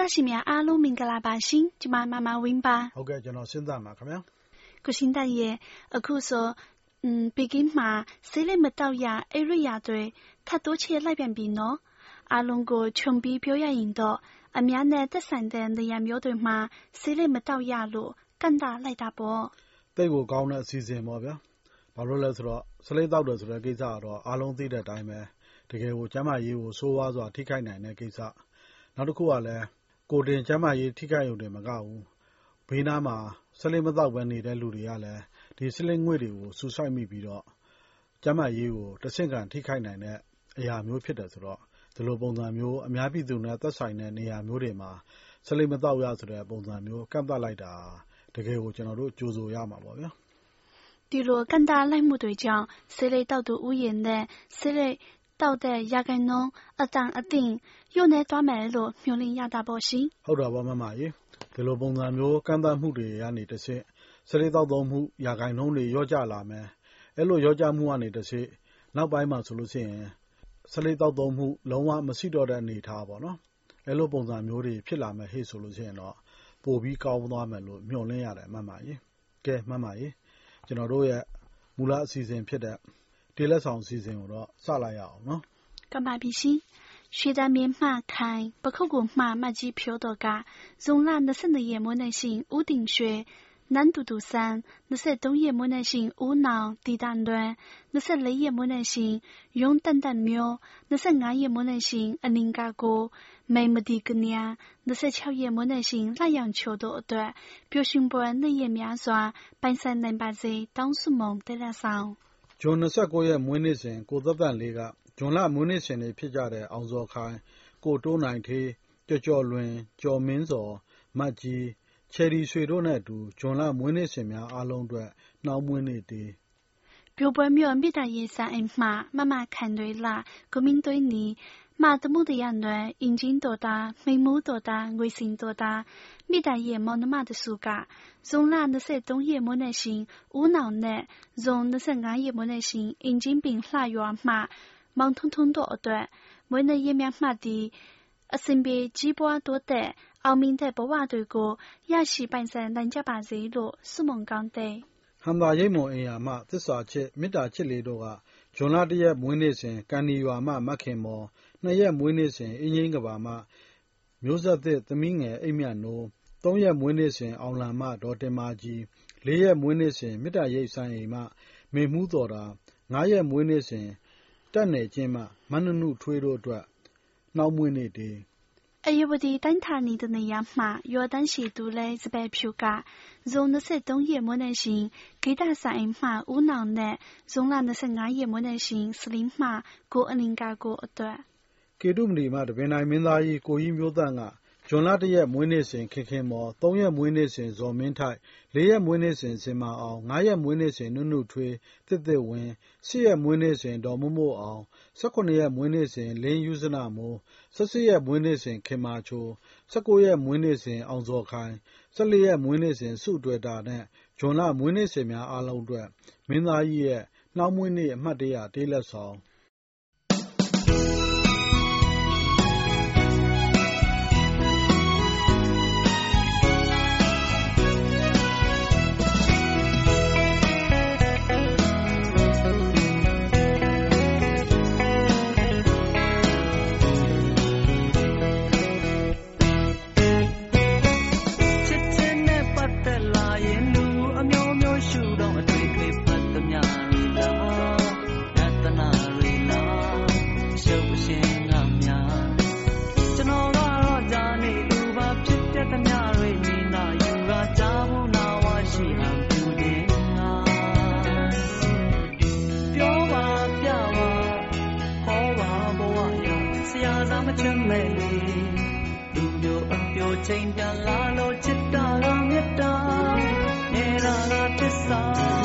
တော်တာရှင်များအားလုံးမင်္ဂလာပါရှင်ကျမမမဝင်းပါဟုတ်ကဲ့ကျွန်တော်စဉ်းစားပါခင်ဗျာကိုရှင်တရဲ့အခုဆို嗯，北京嘛，谁来没到呀？艾瑞亚队，他多切那边比喏。阿龙哥穷比表演引导，阿面呢得三的那样苗队嘛，谁来没到呀路，干大来大波。တိတ်ကိုကောင်းတဲ့အစီအစဉ်ပေါ့ဗျာ။ဘာလို့လဲဆိုတော့ဆလိတ်တောက်တယ်ဆိုတဲ့ကိစ္စကတော့အားလုံးသိတဲ့အတိုင်းပဲတကယ်ကိုကျန်းမာရေးကိုဆိုးဝါးစွာထိခိုက်နိုင်တဲ့ကိစ္စ။နောက်တစ်ခုကလည်း ကိုယ်တင်ကျန်းမာရေး ထိခိုက်ရုံတင်မကဘူး။ဘေးနားမှာဆလိတ်မသောက်ဘဲ နေတဲ့လူတွေကလည်း ဒီဆလိတ်ငွေ့တွေကိုဆူဆွိုက်မိပြီးတော့ ကျန်းမာရေးကို တဆင့်ခံ ထိခိုက်နိုင်တဲ့အရာမျိုး ဖြစ်တယ်ဆိုတော့ ဒီလိုပုံစံမျိုး အများပြည်သူနဲ့ သက်ဆိုင်တဲ့ နေရာမျိုးတွေမှာဆလိတ်မသောက်ရဆိုတဲ့ ပုံစံမျိုး ကန့်သတ်လိုက်တာ တကယ်ကို ကျနော်တို့ ကြိုဆိုရမှာပေါ့ဗျာ။ဒီလို ကန့်သတ်လိုက်မှုတွေကြောင့် ဆေးလိပ်သောက်သူဦးရေနဲ့ ဆေးလိပ် သောက်တဲ့ရာခိုင်နှုန်းအတန်အသင့်လျော့နည်းသွားမယ်လို့မျှော်လင့်ရတာပေါ့ရှင်။ဟုတ်တာပေါ့မမရေ။ဒီလိုပုံစံမျိုးကန့်သတ်မှုတွေကနေတဆင့်ဆေးလိပ်သောက်သုံးမှုရာခိုင်နှုန်းတွေလျော့ကျလာမယ်။အဲလိုလျော့ကျမှုကနေတဆင့်နောက်ပိုင်းမှာဆိုလို့ရှိရင်ဆေးလိပ်သောက်သုံးမှုလုံးဝမရှိတော့တဲ့အနေအထားပေါ့နော်။အဲလိုပုံစံမျိုးတွေဖြစ်လာမယ်ဟေ့ဆိုလို့ရှိရင်တော့ပိုပြီးကောင်းသွားမယ်လို့မျှော်လင့်ရတယ်မမရေ။ကဲမမရေကျွန်တော်တို့ရဲ့မူလအစီအစဉ်ဖြစ်တဲ့ တေးလက်ဆောင်အစီအစဉ်ကိုတော့စလိုက်ရအောင်နော်။ကမ္ဘာပြည်ရှင်ရွှေသားမင်းမှခိုင်ပခုတ်ကိုမှမကြီးဖြိုးတော်ကဇုံလ22ရက်မွေးနေ့ရှင်ဦးတင်ရွှေ南都督山，那些东野木那行乌脑地蛋端，那些雷野木那行用蛋蛋苗，那些俺野木那行阿宁嘎哥，没么地个娘，那些巧野木那行那样球多段，表现不那野面刷，半山能把这当数梦得了上。 ဇွန် ၂၉ ရက် မွေးနေ့စဉ် ကိုသက်သက်လေးက ဇွန်လ မွေးနေ့ရှင်တွေဖြစ်ကြတဲ့ အောင်ဇော်ခိုင်၊ကိုတိုးနိုင်ဌေး၊ကျော်ကျော်လွင်၊ကျော်မင်းဇော်၊မကြီး၊ချယ်ရီရွှေတို့နဲ့အတူ ဇွန်လ မွေးနေ့ရှင်များအားလုံးအတွက် နှောင်းမွေးနေ့တေး။ပျိုပွဲမြို့ မေတ္တာရင်ဆိုင်မှာ မမခံတွေလှ၊ကိုမင်းသွေးနီ 马的木的样暖，眼睛多大，眉目多大，微信多大，米大爷冇那么的暑假，从那那些东野冇那行，无脑呢，从那些俺也冇那行，眼睛变拉远马，忙通通多对，每那也面马的，အစဉ်ပြေကြီးပွားတိုးတက်အောင်မြင်တဲ့ဘဝတွေကိုရရှိပိုင်ဆိုင်နိုင်ကြပါစေလို့ဆုမွန်ကောင်းတဲ့ဟန်သာရိတ်မွန်အင်ယာမှသစ္စာချစ်မေတ္တာချစ်လေးတို့ကဂျွန်လတရက်မွေးနေ့စဉ်ကန်ဒီရွာမှမခင်မော် နှစ်ရက်မွေးနေ့စဉ် အင်ငြိမ်းကမ္ဘာမှ မျိုးဆက်သစ် သမီးငယ် အိမ့်မြတ်နိုး၊သုံးရက်မွေးနေ့စဉ် အောင်လံမ ဒေါ်တင်မာကြည်၊လေးရက်မွေးနေ့စဉ် မေတ္တာရိပ်စံအိမ်မ မေမူးသော်တာ၊ငါးရက်မွေးနေ့စဉ် တပ်နယ်ကျင်းမ မနုနုထွေးတို့အတွက် နှောင်းမြွေးနေ့တေး။ဧရာဝတီတိုင်းဌာနီတနေရာမှာ ရွာတန်းရှည်သူလဲစပယ်ဖြူက ဇွန် ၂၃ ရက်မွေးနေ့စဉ် ဂီတဆန်အိမ်မှ ဦးနောင်နဲ့ ဇွန်လ ၂၅ ရက်မွေးနေ့စဉ် ဆလင်းမ ကိုအလင်္ကာကိုအတွက် မဏီမှာတပင်တိုင်းမင်းသားကြီး ကိုကြီးမျိုးတန်းကဂျွန်လတရက် မွေးနေ့စဉ် ခင်ခင်မော် ၃ ရက် မွေးနေ့စဉ် ဇော်မင်းထိုက် ၄ ရက် မွေးနေ့စဉ်စင်မာအောင် ၅ ရက် မွေးနေ့စဉ် နုနုထွေးတစ်တစ်ဝင်း ၈ ရက် မွေးနေ့စဉ် ဒေါ်မို့မို့အောင်၁၈ရက် မွေးနေ့စဉ် လင်းယူဇနာမိုး ၁၈ ရက် မွေးနေ့စဉ် ခင်မာချို ၁၉ ရက် မွေးနေ့စဉ် အောင်ဇော်ခိုင် ၁၄ ရက် မွေးနေ့စဉ်စုတွေ့တာနဲ့ဂျွန်လ မွေးနေ့စဉ်များအားလုံးအတွက် မင်းသားကြီးရဲ့ နှောင်းမွေးနေ့ အမှတ်တရ တေးလက်ဆောင် ချမ်းမဲ့လေလူမျိုးအပျော်ချိန်တန်လာလို့จิตတာကမေတ္တာနေရာကတစ္ဆာ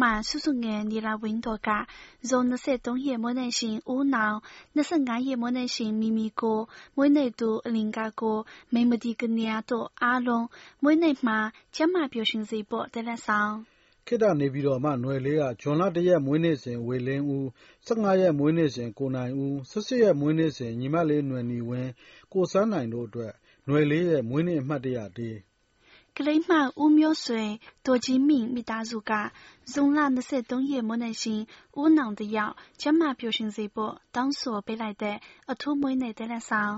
梦嘛，叔叔眼你来问多噶，从那些东野莫能行无脑，那些俺也莫能行秘密歌，每年都另家歌，每目的个年都阿龙，每年嘛，将嘛表现这波在来上。ခေတ္တနေပြည်တော်မှနွယ်လေးကဂျွန်လ၁ရက်မွေးနေ့စဉ်ဝေလင်းဦး၊၁၅ရက်မွေးနေ့စဉ်ကိုနိုင်ဦး၊၁၈ရက်မွေးနေ့စဉ်ညီမလေးနွယ်နီဝင်း၊ကိုစန်းနိုင်တို့အတွက်နွယ်လေးရဲ့မွေးနေ့အမှတ်တရတေး ကလေးမဦးမျိုးဆွေဒေါ်ကြီးမြင့်မိသားစုကဇွန်လ23ရက်မွေးနေ့ရှင်ဦးနောင်တယောက်ကျမပျော်ရွှင်စေဖို့တောင်းဆိုပေးလိုက်တဲ့အထူးမွေးနေ့တလက်ဆောင်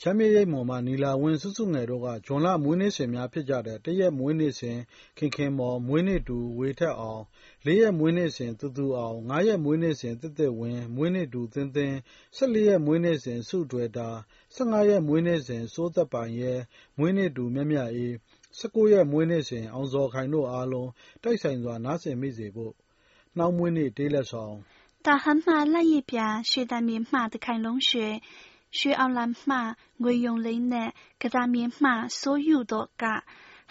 ချမ်းမြေ့ရိပ်မွန်မှနီလာဝင်းစုစုငယ်တို့ကဂျွန်လမွေးနေ့စဉ်များဖြစ်ကြတဲ့၁ရက်မွေးနေ့စဉ်ခင်ခင်မော်၊မွေးနေ့တူဝေထက်အောင်၊၄ရက်မွေးနေ့စဉ်သူသူအောင်၊၅ရက်မွေးနေ့စဉ်သစ်သစ်ဝင်း၊မွေးနေ့တူသင်းသင်း၊၁၄ရက်မွေးနေ့စဉ်စုတွယ်တာ၊၁၅ရက်မွေးနေ့စဉ်စိုးသက်ပိုင်ရဲ၊မွေးနေ့တူမြတ်မြတ်အေး၊ ၁၉ ရက်မွေးနေ့စဉ် အောင်ဇော်ခိုင်တို့အားလုံး တိုက်ဆိုင်စွာ နားဆင်မိစေဖို့ နှောင်းမွေးနေ့ တေးလက်ဆောင်။တာဟန်မှ လက်ယျာပြာ၊ရွှေသန်လျင်မှ သခိုင်လုံးရွှေ၊ရွှေအောင်လံမှ ငွေရုံလင်းနဲ့ ကစားမြင်းမှ စိုးယုတို့က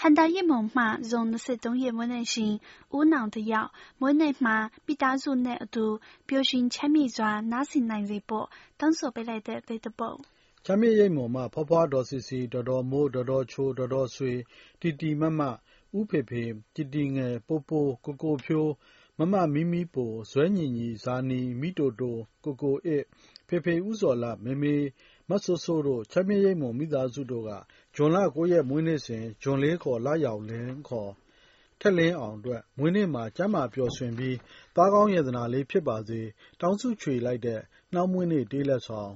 ဟန်တာ叶某မှ ဇွန် ၂၃ ရက်မွေးနေ့စဉ် ဦးနှောင်တစ်ယောက် မွေးနေ့မှာ မိသားစုနဲ့အတူ ပျော်ရွှင်ချမ်းမြေ့စွာ နားဆင်နိုင်စေဖို့ တောင်းဆိုပေးလိုက်တဲ့ လိပ်တပုဒ် ချမ်းမြေ့ရိပ်မုံမှ ဖွားဖွားတော်စီစီတော်တော်မိုးတော်တော်ချိုးတော်တော်ဆွေ တီတီမမဥဖေဖေ တီတီငယ် ပိုပို ကိုကိုဖြိုး မမမီမီပို ဇွဲညီညီ ဇာနီမိတိုတို ကိုကိုအစ် ဖေဖေဦးဇော်လမေမေ မစိုးစိုးတို့ ချမ်းမြေ့ရိပ်မွန် မိသားစုတို့ကဂျွန်လ9ရက် မွေးနေ့စဉ် ဂျွန်လေး ခေါ် လရောင်လင်း ခေါ် ထက်လင်းအောင် အတွက် မွေးနေ့မှာ ကျမ်းမာပျော်ရွှင်ပြီး သားကောင်းရတနာလေး ဖြစ်ပါစေ တောင်းစုချွေလိုက်တဲ့ နှောင်းမွေးနေ့တေးလက်ဆောင်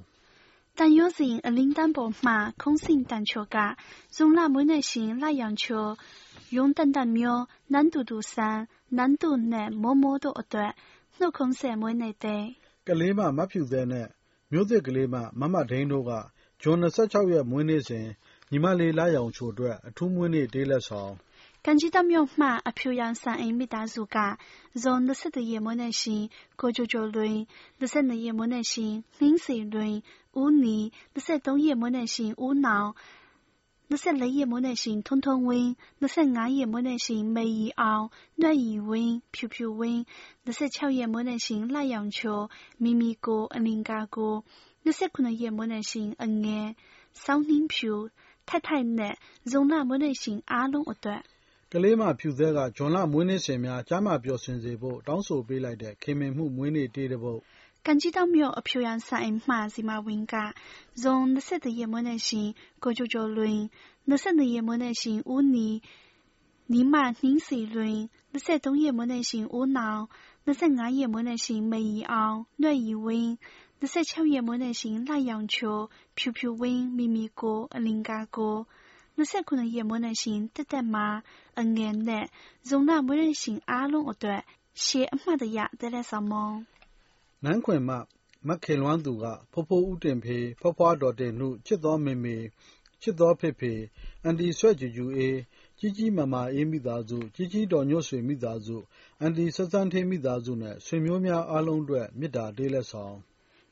但有人二零单薄嘛，空心单球噶，从那每年行那样球，用单单苗，难度度山，难度呢么么多一段，我空些每年的。ကလေးမမဖြူသဲနဲ့မျိုးသစ်ကလေးမမမဒိန်းတို့ကဂျွန်26ရက်မွေးနေ့စဉ်ညီမလေးလာရောင်ချိုအတွက်အထူးမွေးနေ့တေးလက်ဆောင် 感觉到妙嘛 damyong faa 绿色的叶 yansan 乱；绿色的叶 zuka, zon 泥；绿色冬叶木 yemoneshin ko jojo rui, nusete yemoneshin linse 咪咪歌 uni, nusete yemoneshin uunau, nusete. ကလေးမဖြူသဲကဂျွန်လမွေးနေ့ရှင်များကြားမှပျော်ရွှင်စေဖို့တောင်းဆိုပေးလိုက်တဲ့ခင်မင်မှုမွေးနေ့တေးတစ်ပုဒ်感激到庙အဖြူရန်ဆိုင်မှစီမဝင်ကဇုံ20ရက်မွေးနေ့ရှင်ကိုချိုချိုလွင်22ရက်မွေးနေ့ရှင်ဦးနီနီမနှင်းစီလွင်23ရက်မွေးနေ့ရှင်ဦးနောင်25ရက်မွေးနေ့ရှင်မေရီအောင်နှွဲ့ရီဝင်း26ရက်မွေးနေ့ရှင်လှရောင်ချိုဖြူဖြူဝင်းမီမီကိုအလင်ကာကို 29ရက်မွေးနေ့ရှင်တက်တက်မာအငယ်နဲ့ဇုံနာမွေးနေ့ရှင်အားလုံးအတွက်ရှေးအမှတ်တရတဲလက်ဆောင်မုံနန်းခွင်မှမခင်လွမ်းသူကဖိုးဖိုးဦးတင်ဖေ၊ဖွားဖွားဒေါ်တင်နု၊ချစ်သောမေမေ၊ချစ်သောဖေဖေ၊အန်တီဆွဲကြူကြူအေး၊ကြီးကြီးမာမာအေးမိသားစု၊ကြီးကြီးဒေါ်ညွန့်ဆွေမိသားစု၊အန်တီစန်းစန်းဌေးမိသားစုနဲ့ဆွေမျိုးများအားလုံးအတွက်မေတ္တာတေးလက်ဆောင်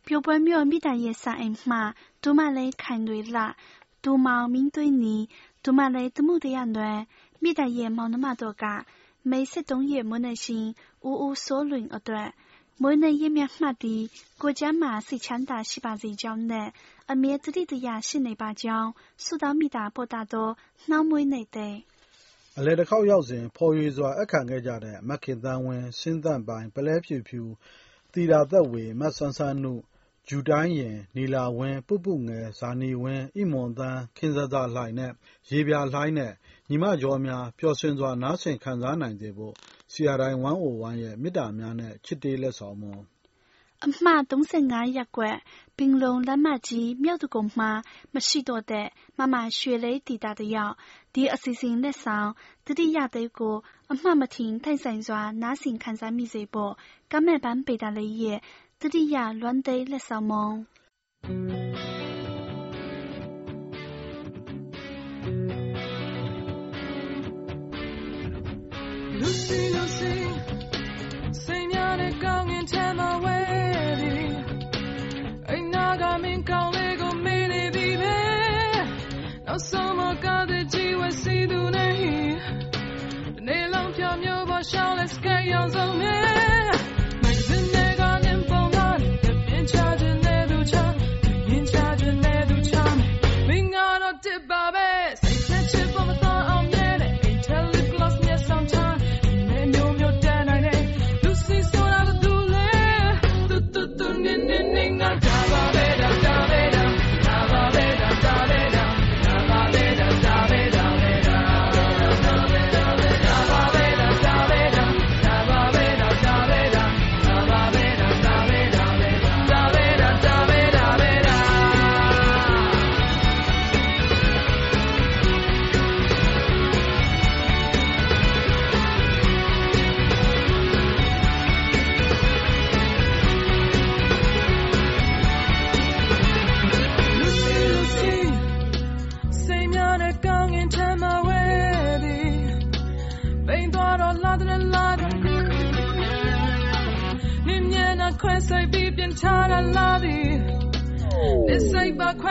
ပျော်ပွဲမြို့မေတ္တာရဲ့စာအိမ်မှဒူမလေးခိုင်တွေလှ ဒူမောင်မင်းသွေးနီဒူမလေးတမှုတရားနွယ်မေတ္တာရဲ့မောင်နှမတို့ကမေစစ်တုံးရဲ့မွန်းနေရှင်ဦးဦးစိုးလွင်အတွက်မွေးနေ့ရက်မြတ်မှတ်ပြီးကိုကျမ်းမာစိတ်ချမ်းသာရှိပါစေကြောင်းနဲ့အမြဲတတိတရရှိနေပါကြောင်းဆုတောင်းမိတာပို့တာသောနှောင်းမွေးနေ့တဲ့အလဲတစ်ခေါက်ရောက်စဉ်ဖော်ရွေစွာအခန့်ခဲ့ကြတဲ့မခင်တန်းဝင်းရှင်းသန့်ပိုင်ပလဲဖြူဖြူတီတာသက်ဝေမဆန်းဆန်းနု ဂျူတိုင်းရင်နီလာဝင်း ပုပုငယ် ဇာနီဝင်းဣမွန်တန်း ခင်ဇဇလှိုင်နဲ့ရေပြာလှိုင်းနဲ့ ညီမကျော်များ ပျော်ရွှင်စွာ နားဆင်ခံစားနိုင်စေဖို့စီအာတိုင်း101 ရဲ့ မေတ္တာများနဲ့ ချစ်တေးလက်ဆောင်မွန် အမှတ်35ရပ်ကွက် ပင်လုံလမ်းမကြီး မြောက်တကုံမှာ မရှိတော့တဲ့ မမရွှေလေးတီတာတယောက် ဒီအစီအစဉ်လက်ဆောင်တတိယသေးကို အမှတ်မထင်ထိုင်ဆိုင်စွာ နားဆင်ခံစားမိစေဖို့ ကမဲ့ပန်းပေတာလေးရဲ့ တတိယလွမ်းသေးလက်ဆောင်မုံ Lucy Lucy စိတ်များနဲ့ကောင်းငင်ထဲမှာဝဲပြီးအိမ်နာကမင်းကောင်းလေးကိုမေးနေပြီပဲနောက်ဆုံးမကတဲ့ကြည့်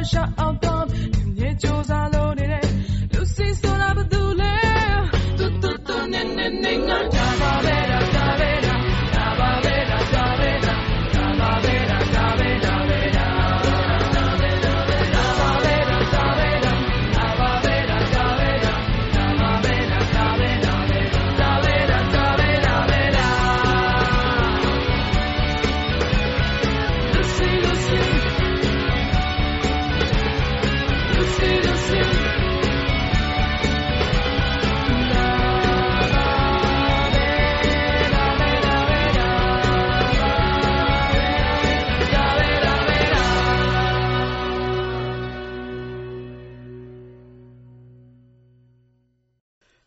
Russia oh,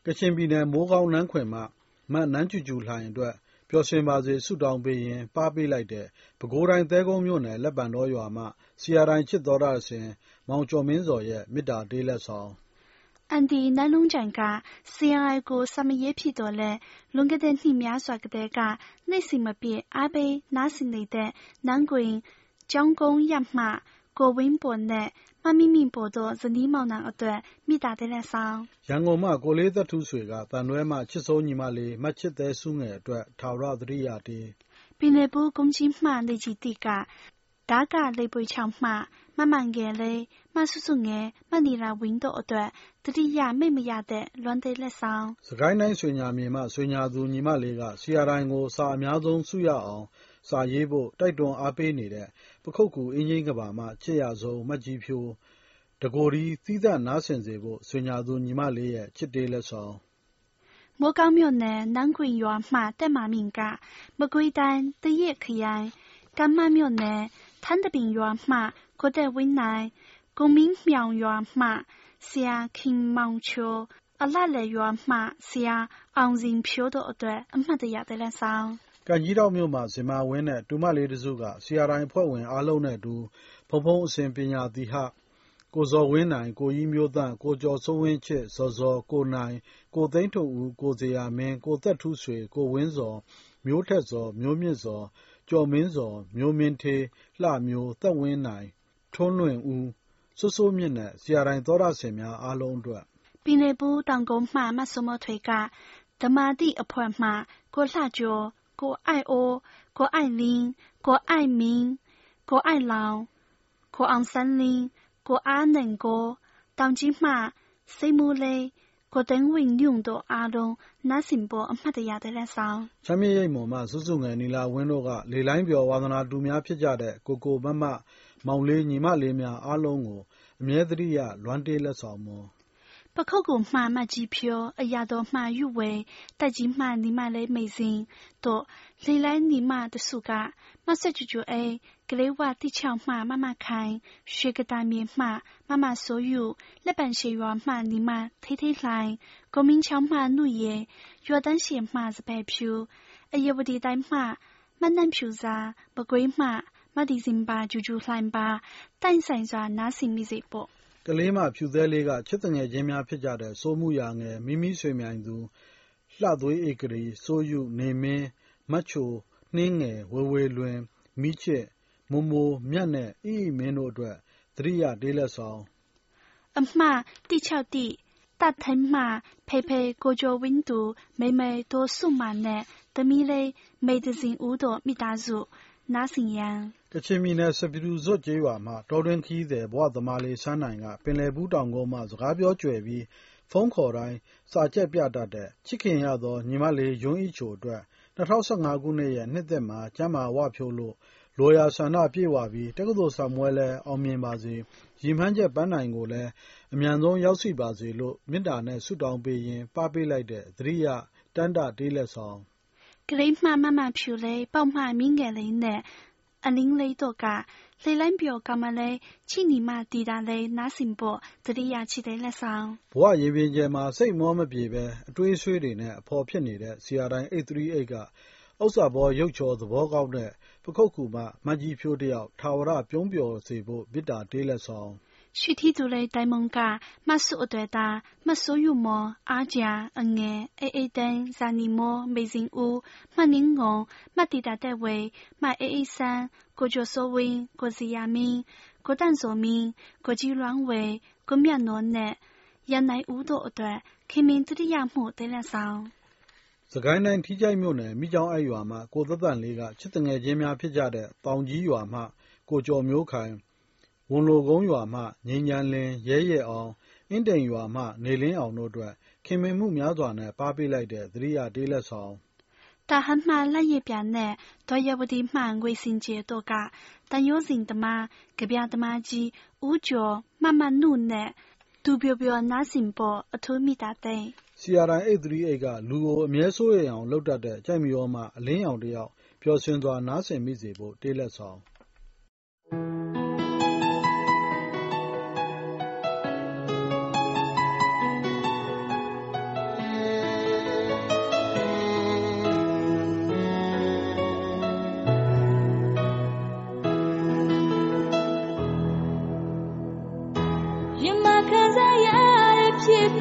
ကချင်ပြည်နယ် မိုးကောင်းနန်းခွင်မှ မနန်းကျူကျူလှိုင်အတွက် ပျော်ရွှင်ပါစေဆုတောင်းပေးရင်း ပါးပေးလိုက်တဲ့ ပဲခူးတိုင်း သဲကုန်းမြို့နယ် လက်ပံတောရွာမှ ဆရာတိုင် ချစ်သောတရှင် မောင်ကျော်မင်းဇော်ရဲ့ မေတ္တာတေးလက်ဆောင်။အန်တီ နန်းလုံးကျန်က CRI ကို စာမရေးဖြစ်တော်လဲလွန်ခဲ့တဲ့နှစ်များစွာကတည်းကနေ့စဉ်မပြည့်အားပေးနားဆင်နေတဲ့ နန်းကွင်ကျောင်းကုန်းရပ်မှ ကိုဝင်းပေါ်နဲ့ မမိမိပေါ်တို့ဇနီးမောင်နှံအတွက် မေတ္တာတေးလက်ဆောင်။ရန်ကုန်မှ ကိုလေးသက်ထူးဆွေက သံတွဲမှ ချစ်ဆုံးညီမလေး မချစ်သဲစုငယ်အတွက် ထာဝရသတိရတေး။ပင်လယ်ဘူးကုန်းကြီးမှ လေကြီးတိက ဒါကလေပွေချောင်းမှ မမှန်ငယ်လေးမဆုစုငယ် မနီလာဝင်းတို့အတွက်တတိယမိတ်မရတဲ့ လွမ်းသေးလက်ဆောင်စကိုင်းတိုင်းဆွေညာမြေမှ ဆွေညာသူညီမလေးကဆီယာတိုင်းကို စာအများဆုံးစုရအောင် စာရေးဖို့ တိုက်တွန်းအားပေးနေတဲ့ ပခုတ်ကူအင်းကြီးကဘာမှ ချစ်ရဆုံးမတ်ကြီးဖြိုးတကိုယ်ဒီသီးသန့်နားဆင်စေဖို့ ဆွေညာသူညီမလေးရဲ့ ချစ်တေးလက်ဆောင် မိုးကောင်းမြို့နယ်နန်းကွင်ရွာမှတက်မာမြင့်က မကွေးတိုင်းတရက်ခရိုင်ကမ်းမမြို့နယ် ထန်းတပင်ရွာမှ ကိုတက်ဝင်းနိုင်ကုံမင်းမြောင်ရွာမှ ဆရာခင်မောင်ချို အလှလည်းရွာမှ ဆရာအောင်စင်ဖြိုးတို့အတွက် အမှတ်တရတဲ့လက်ဆောင် ကံကြီးတောက်မြို့မှာ ဇင်မာဝင်းနဲ့ တူမလေးတစုကဆရာတိုင်းအဖွဲ့ဝင်အားလုံးနဲ့အတူဖုံဖုံအစဉ်ပညာသီဟ ကိုဇော်ဝင်းနိုင် ကိုကြီးမျိုးသန့် ကိုကျော်စိုးဝင်းချစ် ဇော်ဇော် ကိုနိုင် ကိုသိန်းထွဋ်ဦး ကိုဇေယျာမင်း ကိုသက်ထူးဆွေ ကိုဝင်းဇော် မျိုးထက်ဇော် မျိုးမြင့်ဇော် ကျော်မင်းဇော် မျိုးမင်းဌေး လှမျိုး သက်ဝင်းနိုင် ထွန်းလွင်ဦး စိုးစိုးမြင့်နဲ့ဆရာတိုင်းသောတရှင်များအားလုံးအတွက် ပင်လယ်ဘူးတောင်ကုန်းမှ မဆုမထွေကဓမ္မာတိအဖွဲ့မှ ကိုလှကျော် ကို爱欧、ကို爱林、ကို爱明、ကို爱老、ကိုအောင်ဆန်းလင်းကိုအားနိုင်ကိုတောင်ကြီးမှစိတ်မူလေးကိုသိန်းဝင်းညုံတို့အားလုံးနားဆင်ဖို့အမှတ်တရတဲ့လက်ဆောင်ချမ်းမြေရိပ်မော်မှစုစုငယ်နီလာဝင်းတို့ကလေလိုင်းပြော်ဝါသနာတူများဖြစ်ကြတဲ့ကိုကိုမမမောင်လေးညီမလေးများအားလုံးကိုအမြဲတရိယလွမ်းတေးလက်ဆောင်မော် ပခုတ်ကူမှမကြီးဖြိုအရာတော်မှယူဝဲတက်ကြီးမှနီမလဲမိစဉ်တော့လေလိုက်နီမတစုကမဆက်ကျူကျူအေကလေးဝတိချောင်းမှမမခိုင်ရွှေကတိုင်မြေမှမမဆိုယူလက်ပံရှေရွာမှနီမထိထိလှိုင်ကိုမင်းချောင်းမှနုရဲ့ရွာတန်းရှေမှစပယ်ဖြူအယဝတီတိုင်းမှမနှံဖြူစားပကွေးမှမဒီစင်ပါကျူကျူလှိုင်ပါတိုင်ဆိုင်စွာနားဆင်မိစေပေါ့ ကလေးမဖြူသဲလေးကချစ်သူငယ်ချင်းများဖြစ်ကြတဲ့စိုးမူရာငယ်၊မီးမီးဆွေမြိုင်သူ၊လှသွေးဧကရီ၊စိုးယု၊နေမင်း၊မချို၊နှင်းငယ်၊ဝေဝေလွင်၊မီးချစ်၊မိုမို၊မြတ်နဲ့အိအိမင်းတို့အတွက်သတိရတေးလက်ဆောင်အမှတ်第၆地大藤马佩佩国脚温度妹妹多数码呢သမီးလေးမေဒဇင်ဦးတို့မိသားစုနားဆင်ရန် ကချင်ပြည်နယ် ဆဖရူဇွပ်ကျေးရွာမှ တောတွင်းခရီးသည် ဘဝသမားလေး ရှမ်းနိုင်က ပင်လည်ဘူးတောင်ကုန်းမှာ စကားပြောကြွယ်ပြီး ဖုန်းခေါ်တိုင်း စာကျက်ပြတတ်တဲ့ ချစ်ခင်ရသော ညီမလေး ယွန်းအိချိုအတွက် ၂၀၁၅ ခုနှစ်ရဲ့ နှစ်သစ်မှာ ကျန်းမာဝဖြိုးလို့ လိုရာဆန္ဒပြည့်ဝပြီး တက္ကသိုလ်စာမေးပွဲလည်း အောင်မြင်ပါစေ၊ရည်မှန်းချက်ပန်းတိုင်ကိုလည်း အမြန်ဆုံး ရောက်ရှိပါစေလို့ မေတ္တာနဲ့ ဆုတောင်းပေးရင်း ပပေးလိုက်တဲ့ သတိရ တမ်းတတေးလက်ဆောင်။ကလေးမ မမဖြူလေး ပေါက်မ မင်းငယ်လေးနဲ့ 阿林嘞多噶，雷兰表干嘛嘞？ချိနီမတီတာလဲနားစင်ပေါ်တတိယချီတဲ့လက်ဆောင် ဘဝရင်ပြင်ကျဲမှာစိတ်မောမပြေပဲအတွေးဆွေးတွေနဲ့အဖော်ဖြစ်နေတဲ့ CR9 838ကဥစ္စာဘောရုပ်ချောသဘောကောင်းတဲ့ပခုတ်ကူမမကြီးဖြိုးတယောက်ထာဝရပြုံးပျော်စေဖို့မေတ္တာတေးလက်ဆောင် ရွှေထီသူလေးတိုင်မုံကမဆုအတွေ့တာမဆိုးယူမောအားကြအငယ်အေးအေးတန်းဇာနီမောမေစင်ဦးမနင်းငုံမတီတာတဲ့ဝေမအေးအေးဆန်းကိုကျော်စိုးဝင်းကိုစီယာမင်းကိုတန့်စောမင်းကိုကြီးလွမ်းဝေကိုမြတ်နော်နဲ့ရန်နိုင်ဦးတို့အတွက်ခင်မင်းတတိယမှုတဲလက်ဆောင်စကိုင်းတိုင်းထီးချိုက်မြို့နယ်မိကျောင်းအိုက်ရွာမှကိုသက်သက်လေးကချစ်တငယ်ချင်းများဖြစ်ကြတဲ့တောင်ကြီးရွာမှကိုကျော်မျိုးခိုင် ဝန်လိုကုန်းရွာမှငိမ့်ညံလင်း ရဲရဲအောင် အင်းတိန်ရွာမှ နေလင်းအောင်တို့အတွက် ခင်မင်မှုများစွာနဲ့ ပါပေးလိုက်တဲ့ သတိရတေးလက်ဆောင် တာဟန်မှ လက်ရပြန်နဲ့ ဒေါ်ရဝတီမှန်ငွေစင်ကျေတို့ကတန်ရိုးစင်တမကြပြတမကြီး ဦးကျော် မမနုနဲ့ဒူပြပြနားစင်ပေါ် အထူးမိတာတဲ့ CRI 838 က လူကို အမြဲစိုးရိမ်အောင် လုပ်တတ်တဲ့ကြိုက်မရောမှအလင်းရောင်တစ်ယောက် ပျော်ရွှင်စွာ နားဆင်မိစေဖို့ တေးလက်ဆောင်ရင်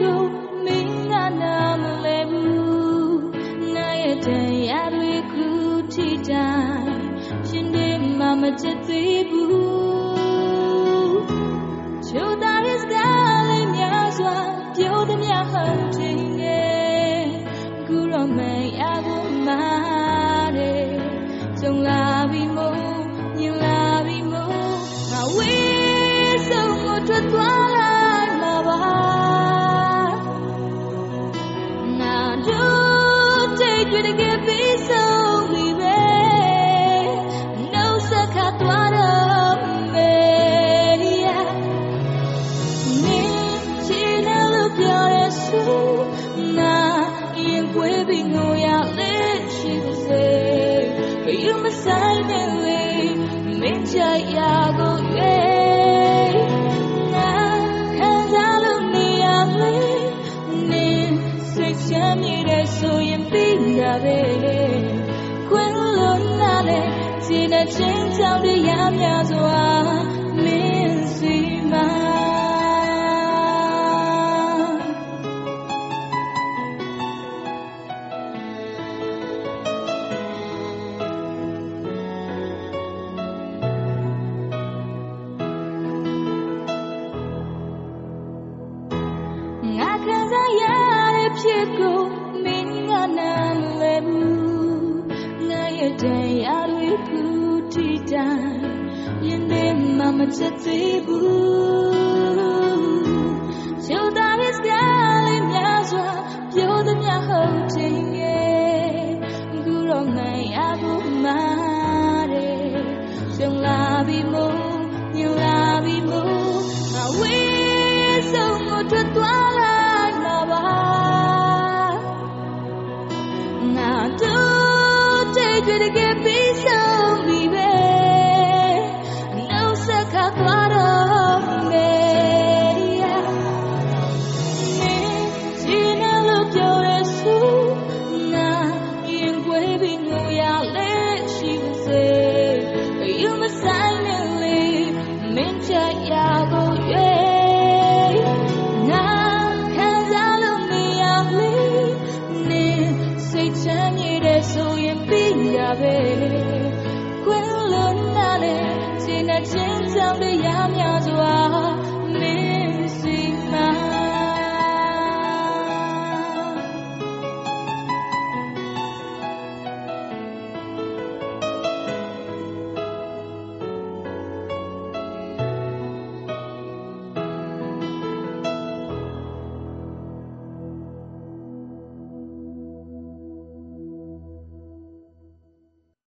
ဖြစ်ကိုမင်းကနာမလဲဘူးနာရဲ့တရားတွေကိုထိတိုင်းရှင်နေမှမချစ်သေးဘူး 那因为并我要离去的谁，可有么在那里，没家呀个月，那看到了你呀里，你随前你的手眼并的呗，昆仑那里，只能坚强的样样做啊， ရဲ့တရားတွေကိုထိတိုင်းရင်ထဲမှာမချက်သေးဘူးချိုး yeah.